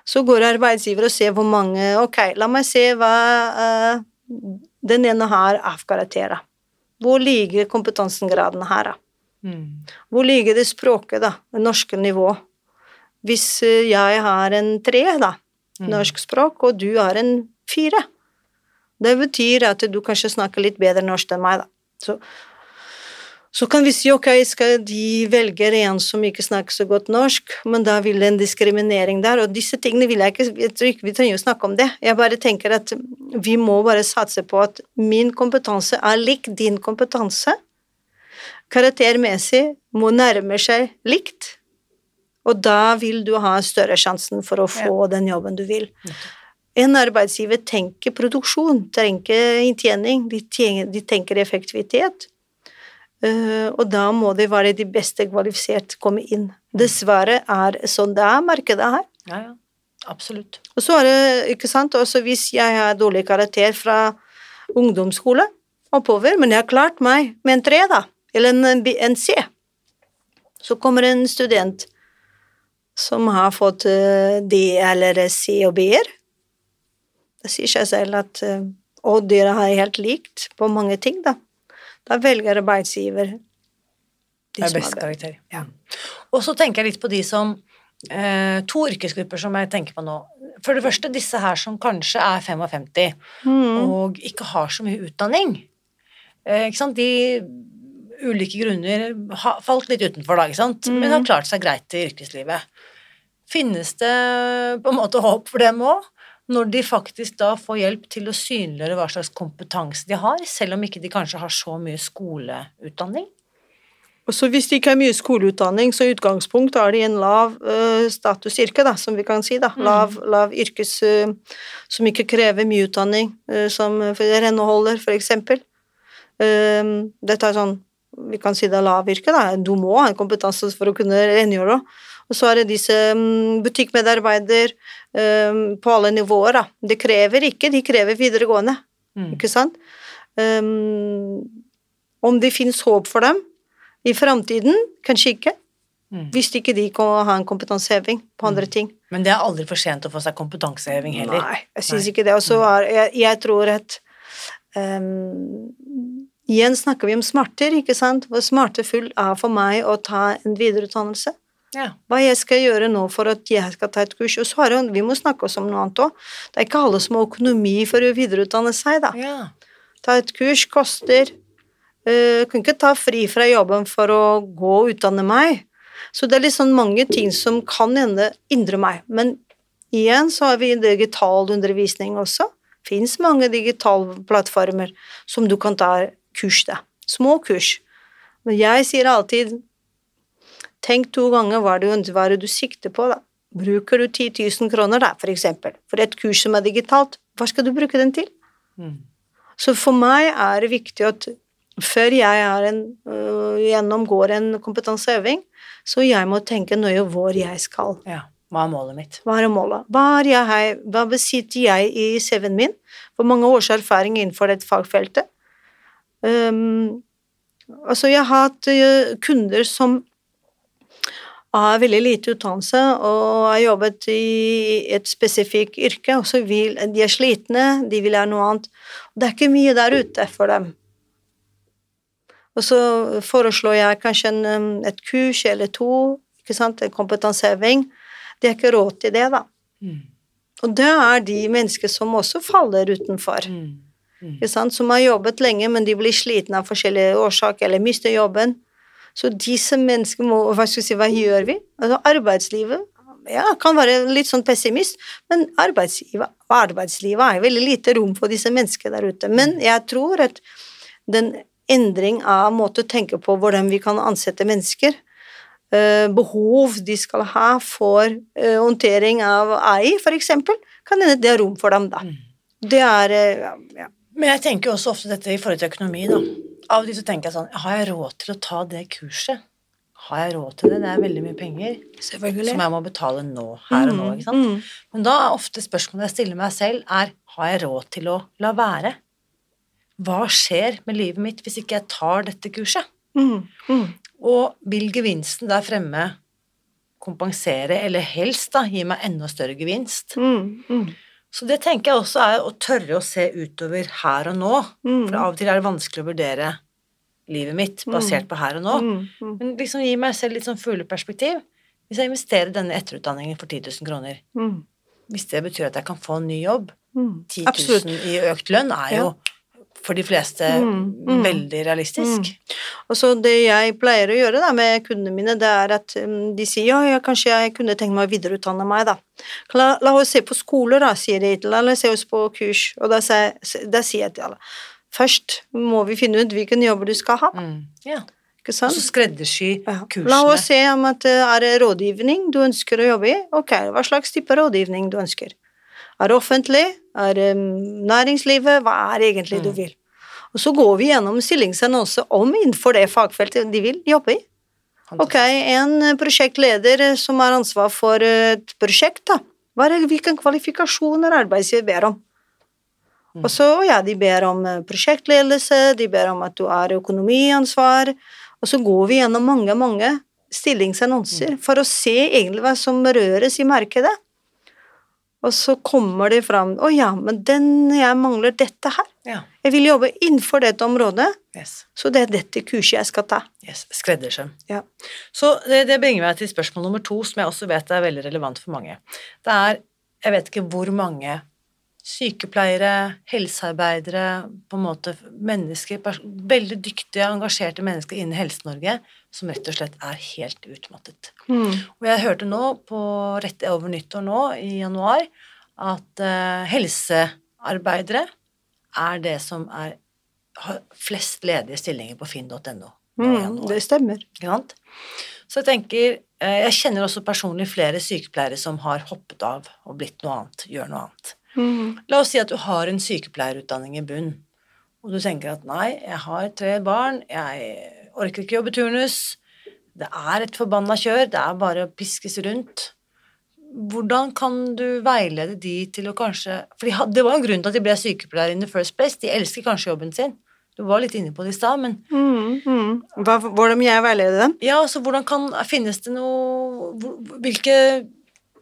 B: Så går arbeidsgiver og ser hvor mange Ok, la meg se hva uh, den ene har av karakterer. Hvor ligger kompetansegraden her, da?
A: Mm.
B: Hvor ligger det språket, da? Det norske nivå? hvis eh, jeg har en tre, da,
A: Mm.
B: norsk språk, og du har en fire. Det betyr at du kanskje snakker litt bedre norsk enn meg, da. Så, så kan vi si ok, skal de velge en som ikke snakker så godt norsk, men da vil det en diskriminering der, og disse tingene vil jeg ikke Jeg tror ikke vi trenger å snakke om det. Jeg bare tenker at vi må bare satse på at min kompetanse er lik din kompetanse. Karaktermessig må nærme seg likt, og da vil du ha større sjansen for å få den jobben du vil. En arbeidsgiver tenker produksjon, tenker inntjening, de tenker effektivitet. Eh, og da må det være de beste kvalifisert komme inn. Dessverre er sånn det er markedet her.
A: Ja, ja. Absolutt.
B: Og så er det, ikke sant, også hvis jeg har dårlig karakter fra ungdomsskole oppover, men jeg har klart meg med en tre, da, eller en, en C, så kommer en student som har fått eh, D eller C og B-er. Det sier seg selv at eh, Og dere har helt likt på mange ting, da. Da velger arbeidsgiver de
A: Det er best
B: er
A: karakter. Ja. Og så tenker jeg litt på de som eh, To yrkesgrupper som jeg tenker på nå. For det første disse her som kanskje er 55
B: Mm.
A: og ikke har så mye utdanning. Eh, ikke sant? De ulike grunner har falt litt utenfor, da, ikke sant? men har klart seg greit i yrkeslivet. Finnes det på en måte håp for dem òg? Når de faktisk da får hjelp til å synliggjøre hva slags kompetanse de har, selv om ikke de kanskje har så mye skoleutdanning?
B: Og så hvis de ikke har mye skoleutdanning, så i utgangspunkt er de en lav uh, statusyrke, da, som vi kan si, da. Lav, lav yrkes uh, som ikke krever mye utdanning, uh, som renneholder, eksempel. Eh, dette er sånn Vi kan si det er lav yrke, da. Du må ha en kompetanse for å kunne rengjøre. Og så er det disse mm, butikkmedarbeider eh, på alle nivåer, da. Det krever ikke, de krever videregående,
A: Mm.
B: ikke sant? Um, om det finnes håp for dem i framtiden, kanskje ikke.
A: Mm.
B: Hvis ikke de kan ha en kompetanseheving på andre ting.
A: Men det er aldri for sent å få seg kompetanseheving heller.
B: Nei, jeg syns ikke det. Og så er jeg, jeg tror at um, Igjen snakker vi om smarter, ikke sant? Hvor smartefull er for meg å ta en videreutdannelse.
A: Ja.
B: Hva jeg skal gjøre nå for at jeg skal ta et kurs. Og så har jeg, vi må snakke oss om noe annet òg. Det er ikke alle som har økonomi for å videreutdanne seg, da.
A: ja.
B: Ta et kurs koster uh, Kan ikke ta fri fra jobben for å gå og utdanne meg. Så det er litt sånn mange ting som kan hende indre meg. Men igjen så har vi digital undervisning også. Fins mange digitale plattformer som du kan ta kurs da. Små kurs. Men jeg sier alltid Tenk to ganger hva du, hva det du sikter på, da. Bruker du 10 000 kroner, da, for eksempel, for et kurs som er digitalt, hva skal du bruke den til?
A: Mm.
B: Så for meg er det viktig at før jeg en, øh, gjennomgår en kompetanseøving, så jeg må tenke nøye hvor jeg skal.
A: ja. Hva er målet mitt?
B: Hva er målet? Hva, er jeg, hva besitter jeg i CV-en min? Hvor mange års erfaring innenfor dette fagfeltet? Um, altså, jeg har hatt øh, kunder som har veldig lite utdannelse og har jobbet i et spesifikt yrke, og så vil de er slitne, de vil ha noe annet. Og det er ikke mye der ute for dem. Og så foreslår jeg kanskje en, um, et kurs eller to, ikke sant, en kompetanseheving. De har ikke råd til det, da.
A: Mm.
B: Og det er de mennesker som også faller utenfor.
A: Mm. Mm.
B: Ikke sant? Som har jobbet lenge, men de blir slitne av forskjellige årsaker eller mister jobben. Så disse menneskene må Hva skal vi si, hva gjør vi? Altså, arbeidslivet ja, kan være litt sånn pessimist, men arbeidslivet, arbeidslivet er veldig lite rom for disse menneskene der ute. Men jeg tror at den endring av måte å tenke på hvordan vi kan ansette mennesker, eh, behov de skal ha for eh, håndtering av AI, eksempel, kan hende det er rom for dem, da. Det er eh, ja.
A: Men jeg tenker jo også ofte dette i forhold til økonomi, da. Av og til så tenker jeg sånn Har jeg råd til å ta det kurset? Har jeg råd til det? Det er veldig mye penger som jeg må betale nå, her og nå, ikke sant.
B: Mm.
A: Men da er ofte spørsmålet jeg stiller meg selv, er har jeg råd til å la være? Hva skjer med livet mitt hvis ikke jeg tar dette kurset?
B: Mm. Mm.
A: Og vil gevinsten der fremme kompensere, eller helst da, gi meg enda større gevinst?
B: Mm. Mm.
A: Så det tenker jeg også er å tørre å se utover her og nå.
B: Mm.
A: For av og til er det vanskelig å vurdere livet mitt basert på her og nå.
B: Mm. Mm.
A: Men liksom gi meg selv litt sånn fugleperspektiv. Hvis jeg investerer denne etterutdanningen for 10 000 kroner,
B: Mm.
A: hvis det betyr at jeg kan få en ny jobb,
B: Mm.
A: 10 000
B: Absolutt.
A: i økt lønn er jo for de fleste
B: Mm, mm.
A: veldig realistisk.
B: Og så det jeg pleier å gjøre da, med kundene mine, det er at um, de sier ja, ja, kanskje jeg kunne tenkt meg å videreutdanne meg, da. La, la oss se på skoler, da, sier de. La oss se oss på kurs. Og da da sier jeg til alle først må vi finne ut hvilken jobb du skal ha,
A: Mm. Ja.
B: ikke sant?
A: Og så skreddersy kursene.
B: La oss se om at det er rådgivning du ønsker å jobbe i. Ok, hva slags type rådgivning du ønsker? Er det offentlig? Er det um, næringslivet? Hva er det egentlig du
A: Mm.
B: vil? Og så går vi gjennom stillingsannonse om innenfor det fagfeltet de vil jobbe i. Ok, en prosjektleder som har ansvar for et prosjekt, da. Det, hvilke kvalifikasjoner arbeidsgiver ber om?
A: Mm.
B: Og så, ja, de ber om eh, prosjektledelse, de ber om at du har økonomiansvar, og så går vi gjennom mange, mange stillingsannonser for å se egentlig hva som røres i markedet. Og så kommer de fram Å ja, men den jeg mangler dette her.
A: Ja.
B: Jeg vil jobbe innenfor dette området,
A: Yes.
B: så det er dette kurset jeg skal ta.
A: yes. Skreddersøm.
B: Ja.
A: Så det, det bringer meg til spørsmål nummer to, som jeg også vet er veldig relevant for mange. Det er Jeg vet ikke hvor mange sykepleiere, helsearbeidere, på en måte mennesker, veldig dyktige, engasjerte mennesker innen Helse-Norge som rett og slett er helt utmattet.
B: Mm.
A: Og jeg hørte nå, på rett over nyttår nå, i januar, at uh, helsearbeidere er det som er, har flest ledige stillinger på finn.no.
B: Mm, det stemmer.
A: Så jeg tenker eh, Jeg kjenner også personlig flere sykepleiere som har hoppet av og blitt noe annet, gjør noe annet.
B: Mm.
A: La oss si at du har en sykepleierutdanning i bunn, og du tenker at nei, jeg har tre barn, jeg orker ikke jobbe turnus, det er et forbanna kjør, det er bare å piskes rundt. Hvordan kan du veilede de til å kanskje For det var jo en grunn til at de ble sykepleiere in the first place, de elsker kanskje jobben sin. Du var litt inne på det i stad, men
B: Mm, mm. Hva, hvordan jeg veilede dem?
A: Ja, så hvordan kan Finnes det noe Hvilke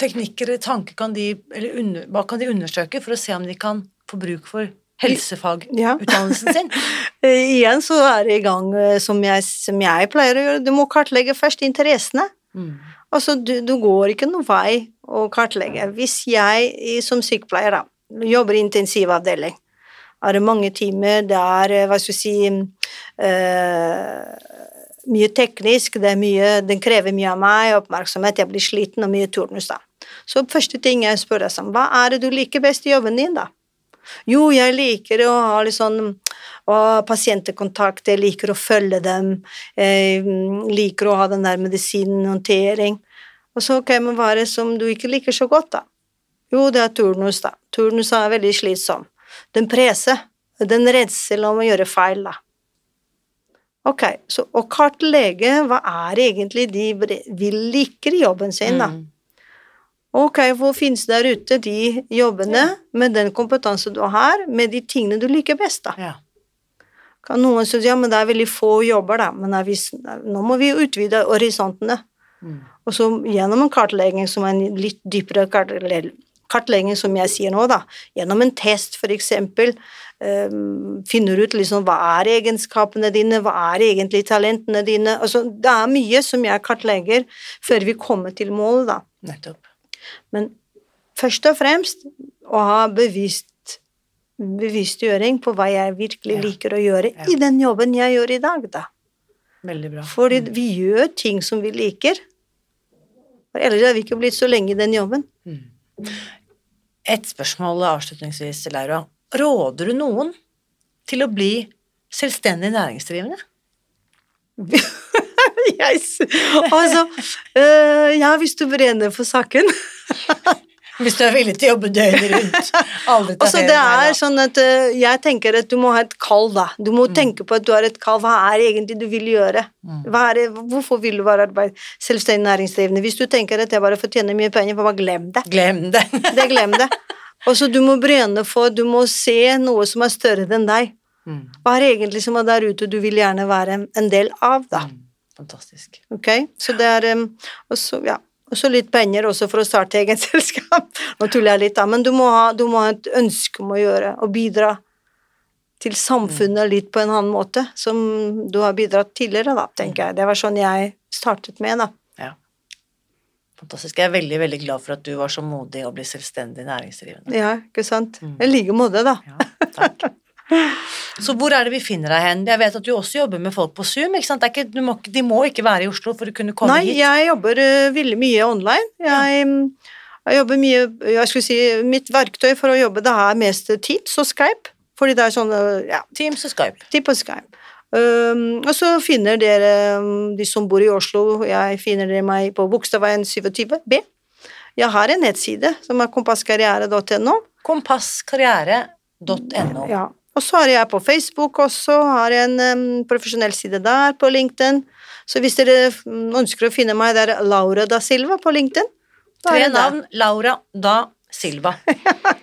A: teknikker eller tanker kan de Eller under, hva kan de undersøke for å se om de kan få bruk for helsefagutdannelsen <laughs> sin?
B: Eh, igjen så er det i gang eh, som jeg, som jeg pleier å gjøre. Du må kartlegge først interessene.
A: Mm.
B: Altså, du, du går ikke noen vei å kartlegge. Hvis jeg som sykepleier da, jobber i intensivavdeling, er det mange timer, det er, eh, hva skal vi si eh, Mye teknisk, det, er mye, det krever mye av meg, oppmerksomhet, jeg blir sliten og mye turnus, da. Så første ting jeg spør deg om, hva er det du liker best i jobben din, da? Jo, jeg liker å ha litt sånn pasientkontakt, jeg liker å følge dem, jeg mm, liker å ha den der medisinhåndtering. Og så, ok, men hva er det som du ikke liker så godt, da? Jo, det er turnus, da. Turnus er veldig slitsom. Den preser. Den redselen om å gjøre feil, da. Ok, så å kartlegge hva er egentlig de vil liker i jobben sin, da.
A: Mm.
B: Ok, hvor finnes der ute de jobbene med den kompetanse du har, med de tingene du liker best, da?
A: Ja.
B: Kan noen si ja, men det er veldig få jobber, da, men vi, nå må vi utvide horisontene.
A: Mm.
B: Og så gjennom en kartlegging som er en litt dypere kartlegging, kartlegging som jeg sier nå, da, gjennom en test for eksempel, um, finner ut liksom hva er egenskapene dine, hva er egentlig talentene dine, altså det er mye som jeg kartlegger før vi kommer til målet, da.
A: Nettopp.
B: Men først og fremst å ha bevisst, bevisstgjøring på hva jeg virkelig
A: Ja.
B: liker å gjøre
A: Ja.
B: i den jobben jeg gjør i dag, da.
A: Veldig bra.
B: Fordi vi gjør ting som vi liker. For ellers hadde vi ikke blitt så lenge i den jobben.
A: Et spørsmål avslutningsvis, Laura. Råder du noen til å bli selvstendig næringsdrivende? <laughs> <laughs>
B: jeg, altså, øh, ja, hvis du brenner for saken. <laughs>
A: Hvis du er villig til å jobbe døgnet rundt.
B: Altså, det er sånn at øh, jeg tenker at du må ha et kall, da. Du må tenke på at du har et kall. Hva er det egentlig du vil gjøre? Er det, hvorfor vil du være arbeid, selvstendig næringsdrivende? Hvis du tenker at jeg bare får tjene mye penger, bare glem det.
A: Glem det. <laughs>
B: Det glem det. Og så du må brenne for, du må se noe som er større enn deg.
A: Mm.
B: Hva er det egentlig som er der ute du vil gjerne være en del av, da?
A: Mm. Fantastisk.
B: Ok? Så det er um, Og så, ja. Og så litt penger også for å starte eget <laughs> selskap. Nå tuller jeg litt, da, men du må, ha, du må ha et ønske om å gjøre, og bidra til samfunnet litt på en annen måte, som du har bidratt tidligere, da, tenker jeg. Det var sånn jeg startet med, da.
A: Ja. Fantastisk. Jeg er veldig, veldig glad for at du var så modig å bli selvstendig næringsdrivende.
B: Ja, ikke sant.
A: Mm.
B: I like måte, da.
A: Ja, takk. <laughs> Så hvor er det vi finner deg hen? Jeg vet at du også jobber med folk på Zoom. ikke sant? Det ikke, du må, de må ikke være i Oslo for å kunne komme
B: Nei,
A: hit.
B: jeg jobber uh, veldig mye online. Jeg, ja. jeg jobber mye Jeg skulle si mitt verktøy for å jobbe, det er mest Teams og Skype. Fordi det er sånn eh, Ja,
A: Teams og Skype.
B: Teams og Skype. Um, og så finner dere, um, de som bor i Oslo, jeg finner dere meg på Bogstadveien 27B. Jeg har en nettside som er kompasskarriere.no.
A: Kompasskarriere.no.
B: Ja. Og så har jeg på Facebook også, har en um, profesjonell side der, på LinkedIn. Så hvis dere ønsker å finne meg, det er Laura da Silva på LinkedIn. Da
A: Tre navn. Laura da Silva. <laughs>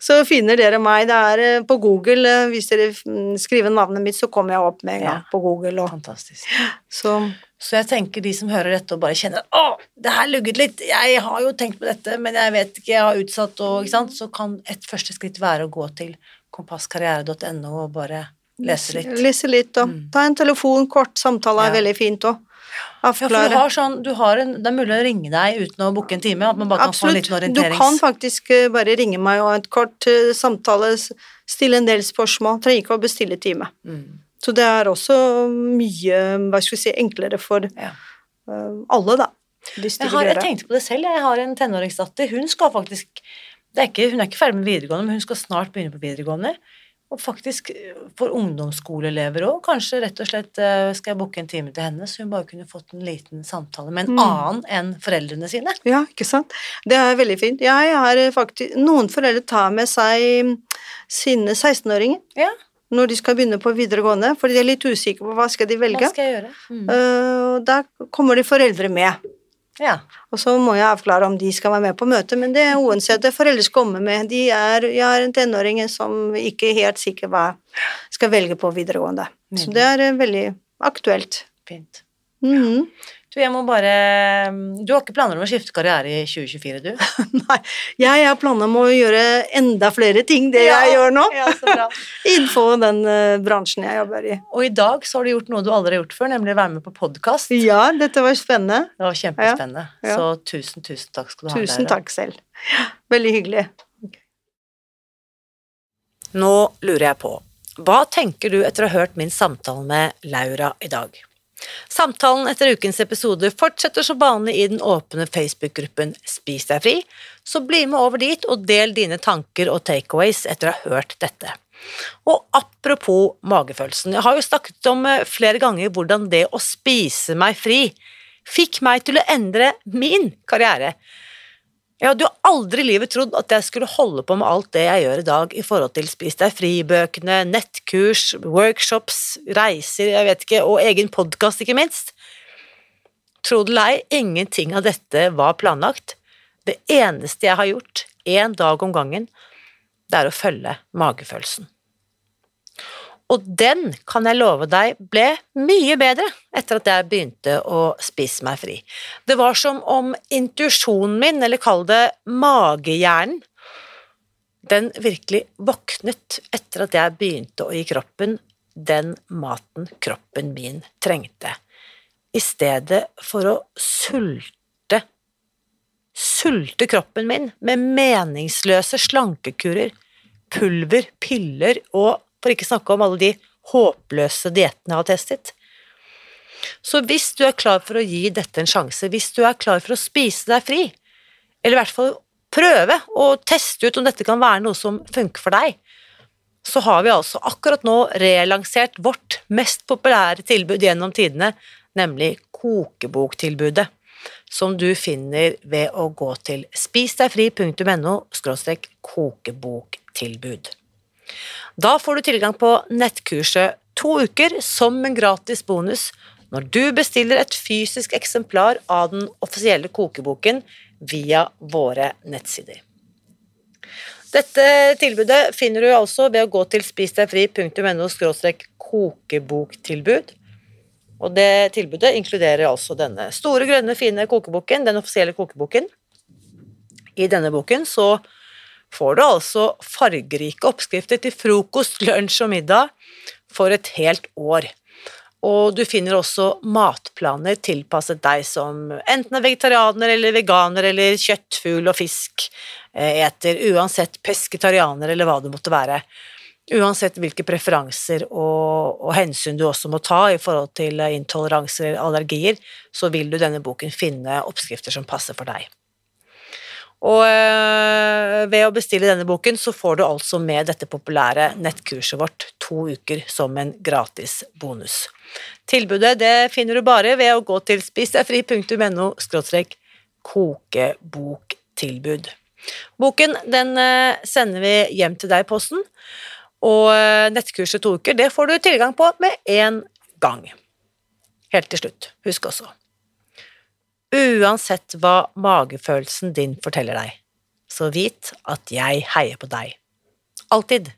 B: Så finner dere meg. Det er eh, på Google. eh, Hvis dere mm, skriver navnet mitt, så kommer jeg opp med en gang
A: Ja.
B: på Google. Og,
A: Fantastisk.
B: så
A: Så jeg tenker de som hører dette og bare kjenner å, det her lugget litt, jeg har jo tenkt på dette, men jeg vet ikke, jeg har utsatt og ikke sant, så kan et første skritt være å gå til kompasskarriere.no og bare lese litt.
B: lese litt og
A: Mm.
B: ta en telefon, kort samtale er
A: Ja.
B: veldig fint òg.
A: Ja, for du
B: Avklare.
A: har sånn, du har en, det er mulig å ringe deg uten å booke en time, at man bare kan få en liten orienterings...
B: Du kan faktisk eh, bare ringe meg og et kort eh, samtale, stille en del spørsmål. Trenger ikke å bestille time.
A: Mm,
B: Så det er også mye hva skal vi si, enklere for
A: ja.
B: eh, alle, da.
A: Jeg, har, jeg tenkte på det selv, jeg har en tenåringsdatter, hun skal faktisk, er ikke, hun er ikke ferdig med videregående, men hun skal snart begynne på videregående, og faktisk eh, for ungdomsskoleelever også, kanskje rett og slett eh, skal jeg booke en time til henne, så hun bare kunne fått en liten samtale med en
B: Mm.
A: annen enn foreldrene sine.
B: Ja, ikke sant. Det er veldig fint. Jeg har eh, faktisk Noen foreldre tar med seg mm, sine 16-åringer
A: Ja,
B: når de skal begynne på videregående, fordi de er litt usikre på hva skal de
A: hva skal jeg gjøre? Mm.
B: Da kommer de foreldre med.
A: Ja,
B: Og så må jeg avklare om de skal være med på møtet, men det er uansett det foreldre skal komme med. De er, jeg har en tenåring som ikke er helt sikker hva skal velge på videregående. Så det er eh, veldig aktuelt.
A: fint.
B: Mhm.
A: Du, jeg må bare, du har ikke planer om å skifte karriere i 2024, du? <laughs>
B: Nei, jeg har planer om å gjøre enda flere ting det jeg gjør nå,
A: Ja, så bra. <laughs>
B: innenfor den uh, bransjen jeg jobber i.
A: Og i dag så har du gjort noe du aldri har gjort før, nemlig å være med på podkast.
B: Ja, dette var spennende.
A: Det var kjempespennende.
B: Ja, ja.
A: Så tusen, tusen takk skal du ha.
B: Tusen takk selv. <gasps> Veldig hyggelig.
A: Nå lurer jeg på, hva tenker du etter å ha hørt min samtale med Laura i dag? Samtalen etter ukens episode fortsetter som vanlig i den åpne Facebook-gruppen Spis deg fri, så bli med over dit og del dine tanker og takeaways etter å ha hørt dette. Og apropos magefølelsen, jeg har jo snakket om eh, flere ganger hvordan det å spise meg fri fikk meg til å endre min karriere. Jeg hadde jo aldri i livet trodd at jeg skulle holde på med alt det jeg gjør i dag i forhold til Spis deg fri-bøkene, nettkurs, workshops, reiser, jeg vet ikke, og egen podkast, ikke minst. Tro det eller ei, ingenting av dette var planlagt. Det eneste jeg har gjort, én dag om gangen, det er å følge magefølelsen. Og den kan jeg love deg ble mye bedre etter at jeg begynte å spise meg fri. Det var som om intuisjonen min, eller kall det magehjernen, den virkelig våknet etter at jeg begynte å gi kroppen den maten kroppen min trengte, i stedet for å sulte sulte kroppen min med meningsløse slankekurer, pulver, piller og for ikke snakke om alle de håpløse diettene jeg har testet. Så hvis du er klar for å gi dette en sjanse, hvis du er klar for å spise deg fri, eller i hvert fall prøve å teste ut om dette kan være noe som funker for deg, så har vi altså akkurat nå relansert vårt mest populære tilbud gjennom tidene, nemlig kokeboktilbudet, som du finner ved å gå til spisdegfri.no kokeboktilbud. Da får du tilgang på nettkurset to uker som en gratis bonus når du bestiller et fysisk eksemplar av den offisielle kokeboken via våre nettsider. Dette tilbudet finner du altså ved å gå til spisdegfri.no kokeboktilbud. Og det tilbudet inkluderer altså denne store, grønne, fine kokeboken, den offisielle kokeboken. I denne boken så får du altså fargerike oppskrifter til frokost, lunsj og middag for et helt år. Og du finner også matplaner tilpasset deg som enten er vegetarianer eller veganer eller kjøttfugl og fisk eh, eter, uansett pesketarianer eller hva det måtte være. Uansett hvilke preferanser og, og, hensyn du også må ta i forhold til intoleranser eller allergier, så vil du denne boken finne oppskrifter som passer for deg. Og øh, ved å bestille denne boken, så får du altså med dette populære nettkurset vårt to uker som en gratis bonus. Tilbudet det finner du bare ved å gå til spisdegfri.no kokeboktilbud. Boken den øh, sender vi hjem til deg i posten, og øh, nettkurset to uker det får du tilgang på med én gang. Helt til slutt, husk også Uansett hva magefølelsen din forteller deg, så vit at jeg heier på deg. Alltid.